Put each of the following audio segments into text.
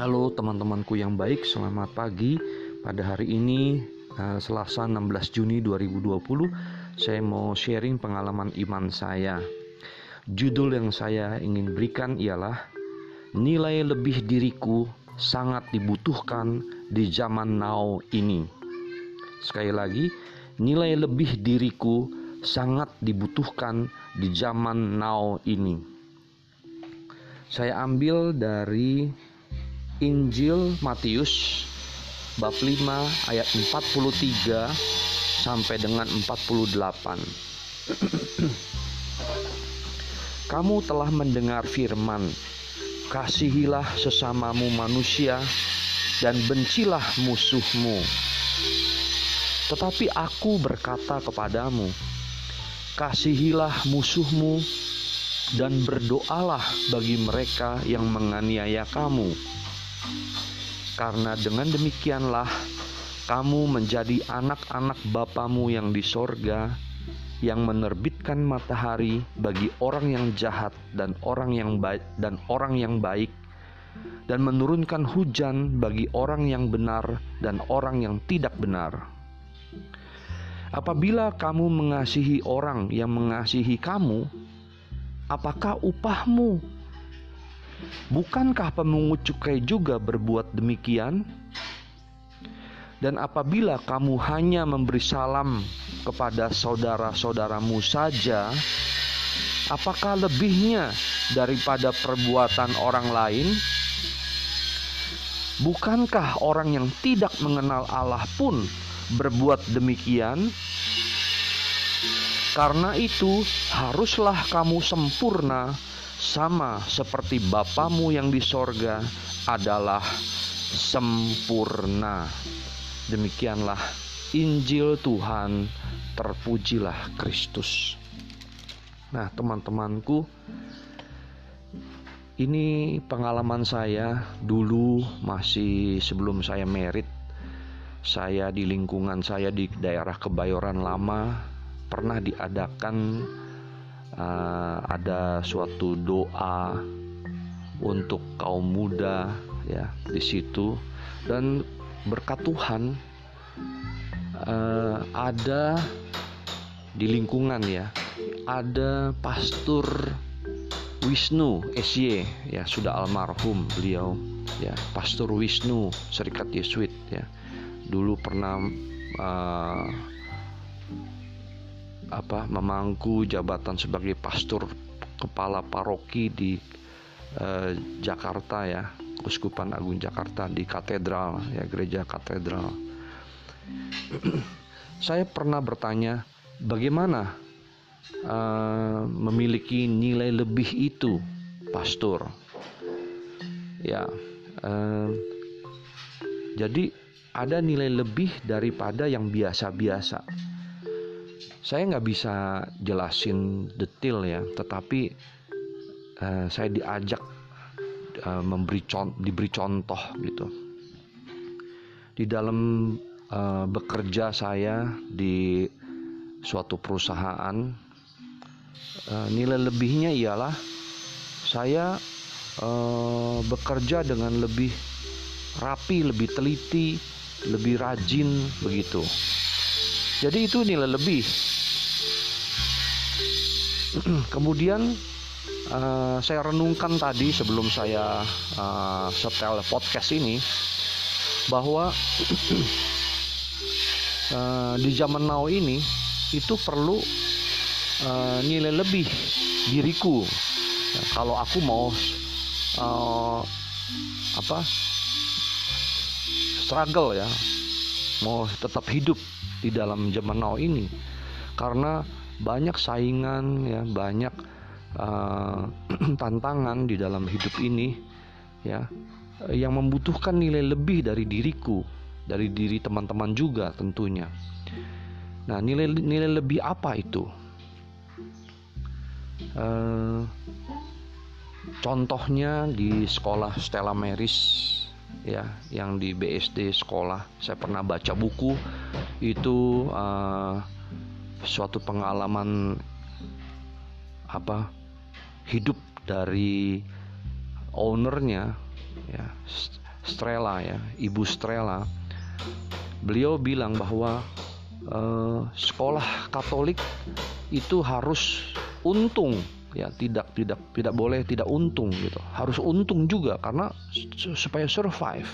Halo teman-temanku yang baik, selamat pagi. Pada hari ini eh, Selasa 16 Juni 2020, saya mau sharing pengalaman iman saya. Judul yang saya ingin berikan ialah Nilai lebih diriku sangat dibutuhkan di zaman now ini. Sekali lagi, nilai lebih diriku sangat dibutuhkan di zaman now ini. Saya ambil dari Injil Matius bab 5 ayat 43 sampai dengan 48. Kamu telah mendengar firman, kasihilah sesamamu manusia dan bencilah musuhmu. Tetapi aku berkata kepadamu, kasihilah musuhmu dan berdoalah bagi mereka yang menganiaya kamu karena dengan demikianlah kamu menjadi anak-anak Bapamu yang di sorga, yang menerbitkan matahari bagi orang yang jahat dan orang yang baik dan orang yang baik, dan menurunkan hujan bagi orang yang benar dan orang yang tidak benar. Apabila kamu mengasihi orang yang mengasihi kamu, apakah upahmu Bukankah pemungut cukai juga berbuat demikian? Dan apabila kamu hanya memberi salam kepada saudara-saudaramu saja, apakah lebihnya daripada perbuatan orang lain? Bukankah orang yang tidak mengenal Allah pun berbuat demikian? Karena itu, haruslah kamu sempurna sama seperti Bapamu yang di sorga adalah sempurna. Demikianlah Injil Tuhan, terpujilah Kristus. Nah, teman-temanku, ini pengalaman saya dulu masih sebelum saya merit. Saya di lingkungan saya di daerah Kebayoran Lama pernah diadakan uh, ada suatu doa untuk kaum muda ya di situ. Dan berkat Tuhan uh, ada di lingkungan ya ada pastor Wisnu SY ya sudah almarhum beliau ya pastor Wisnu Serikat Yesuit ya. Dulu pernah uh, apa memangku jabatan sebagai pastor kepala paroki di eh, Jakarta ya Uskupan Agung Jakarta di katedral ya gereja katedral. Saya pernah bertanya bagaimana uh, memiliki nilai lebih itu pastor ya uh, jadi ada nilai lebih daripada yang biasa-biasa saya nggak bisa jelasin detail ya, tetapi uh, saya diajak uh, memberi contoh, diberi contoh gitu. Di dalam uh, bekerja saya di suatu perusahaan, uh, nilai lebihnya ialah saya uh, bekerja dengan lebih rapi, lebih teliti, lebih rajin begitu. Jadi itu nilai lebih. Kemudian uh, saya renungkan tadi sebelum saya uh, setel podcast ini bahwa uh, di zaman now ini itu perlu uh, nilai lebih diriku. Ya, kalau aku mau uh, apa struggle ya, mau tetap hidup di dalam zaman now ini. Karena banyak saingan ya banyak uh, tantangan di dalam hidup ini ya yang membutuhkan nilai lebih dari diriku dari diri teman-teman juga tentunya. Nah nilai nilai lebih apa itu? Uh, contohnya di sekolah Stella Maris ya yang di BSD sekolah. Saya pernah baca buku. Itu uh, suatu pengalaman apa hidup dari ownernya ya Strela ya, Ibu Strela. Beliau bilang bahwa uh, sekolah Katolik itu harus untung ya tidak tidak tidak boleh tidak untung gitu. Harus untung juga karena supaya survive.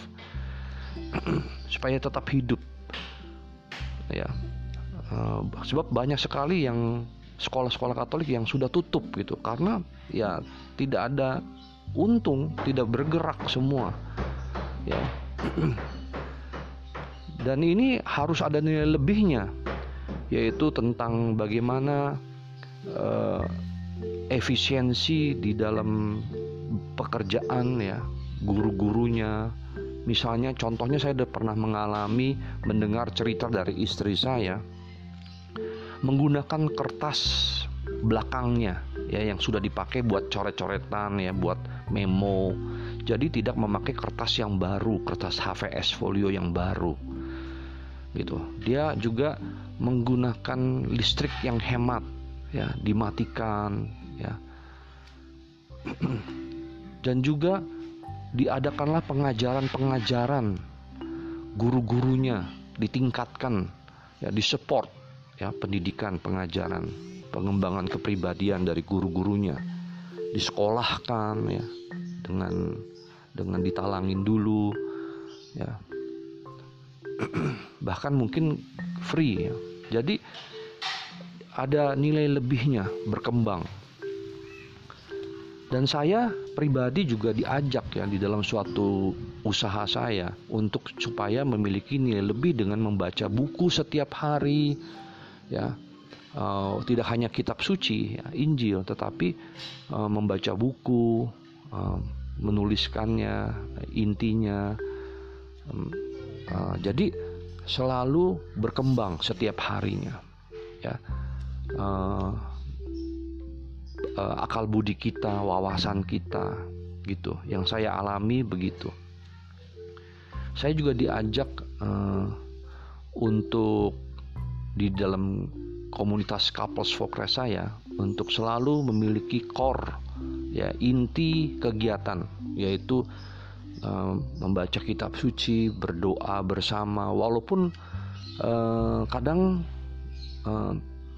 Supaya tetap hidup. Ya. Uh, sebab banyak sekali yang sekolah-sekolah Katolik yang sudah tutup gitu. Karena ya tidak ada untung tidak bergerak semua. Ya. Dan ini harus ada nilai lebihnya yaitu tentang bagaimana uh, efisiensi di dalam pekerjaan ya guru-gurunya. Misalnya contohnya saya sudah pernah mengalami mendengar cerita dari istri saya menggunakan kertas belakangnya ya yang sudah dipakai buat coret-coretan ya buat memo. Jadi tidak memakai kertas yang baru kertas HVS folio yang baru gitu. Dia juga menggunakan listrik yang hemat ya dimatikan ya. Dan juga diadakanlah pengajaran-pengajaran guru-gurunya ditingkatkan ya disupport ya pendidikan pengajaran pengembangan kepribadian dari guru-gurunya. Disekolahkan ya dengan dengan ditalangin dulu ya. Bahkan mungkin free ya. Jadi ada nilai lebihnya berkembang. Dan saya pribadi juga diajak ya di dalam suatu usaha saya untuk supaya memiliki nilai lebih dengan membaca buku setiap hari ya. Uh, tidak hanya kitab suci ya, Injil tetapi uh, membaca buku uh, menuliskannya intinya. Um, uh, jadi selalu berkembang setiap harinya ya uh, uh, akal budi kita, wawasan kita, gitu. Yang saya alami begitu. Saya juga diajak uh, untuk di dalam komunitas couples focus saya untuk selalu memiliki core ya inti kegiatan yaitu uh, membaca kitab suci berdoa bersama walaupun uh, kadang uh,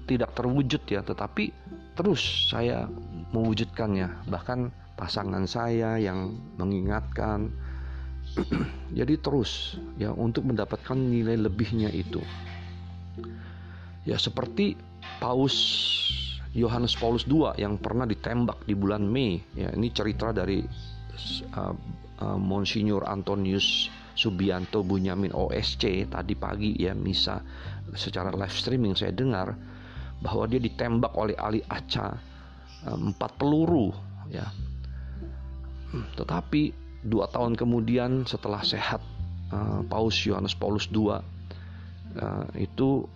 tidak terwujud ya tetapi terus saya mewujudkannya. Bahkan pasangan saya yang mengingatkan jadi terus ya untuk mendapatkan nilai lebihnya itu. Ya seperti Paus Yohanes Paulus II yang pernah ditembak di bulan Mei. Ya ini cerita dari uh, uh, Monsignor Antonius Subianto Bunyamin OSC tadi pagi ya misa secara live streaming saya dengar bahwa dia ditembak oleh Ali Aca eh, empat peluru ya. Hmm, tetapi dua tahun kemudian setelah sehat eh, Paus Yohanes Paulus II eh, itu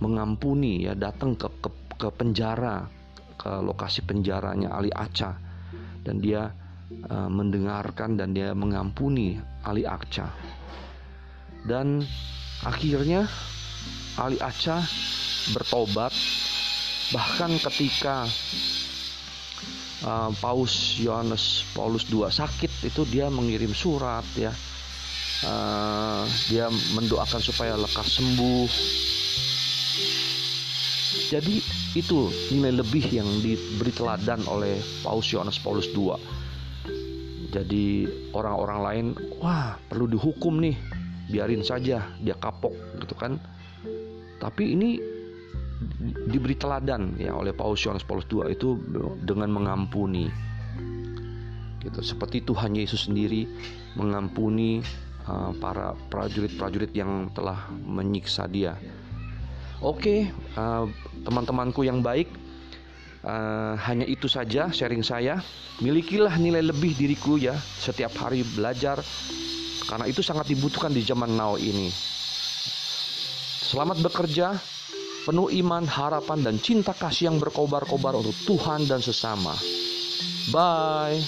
mengampuni ya datang ke, ke ke penjara ke lokasi penjaranya Ali Aca. Dan dia mendengarkan dan dia mengampuni Ali Aca. Dan akhirnya Ali Aca bertobat bahkan ketika uh, Paus Yohanes Paulus II sakit itu dia mengirim surat ya. Uh, dia mendoakan supaya lekas sembuh. Jadi itu nilai lebih yang diberi teladan oleh Paus Yohanes Paulus II jadi orang-orang lain wah perlu dihukum nih biarin saja dia kapok gitu kan. Tapi ini diberi teladan ya oleh Paus Yohanes Paulus II itu dengan mengampuni. Gitu seperti Tuhan Yesus sendiri mengampuni uh, para prajurit-prajurit yang telah menyiksa dia. Oke uh, teman-temanku yang baik uh, hanya itu saja sharing saya. Milikilah nilai lebih diriku ya setiap hari belajar karena itu sangat dibutuhkan di zaman now ini. Selamat bekerja penuh iman, harapan, dan cinta kasih yang berkobar-kobar untuk Tuhan dan sesama. Bye.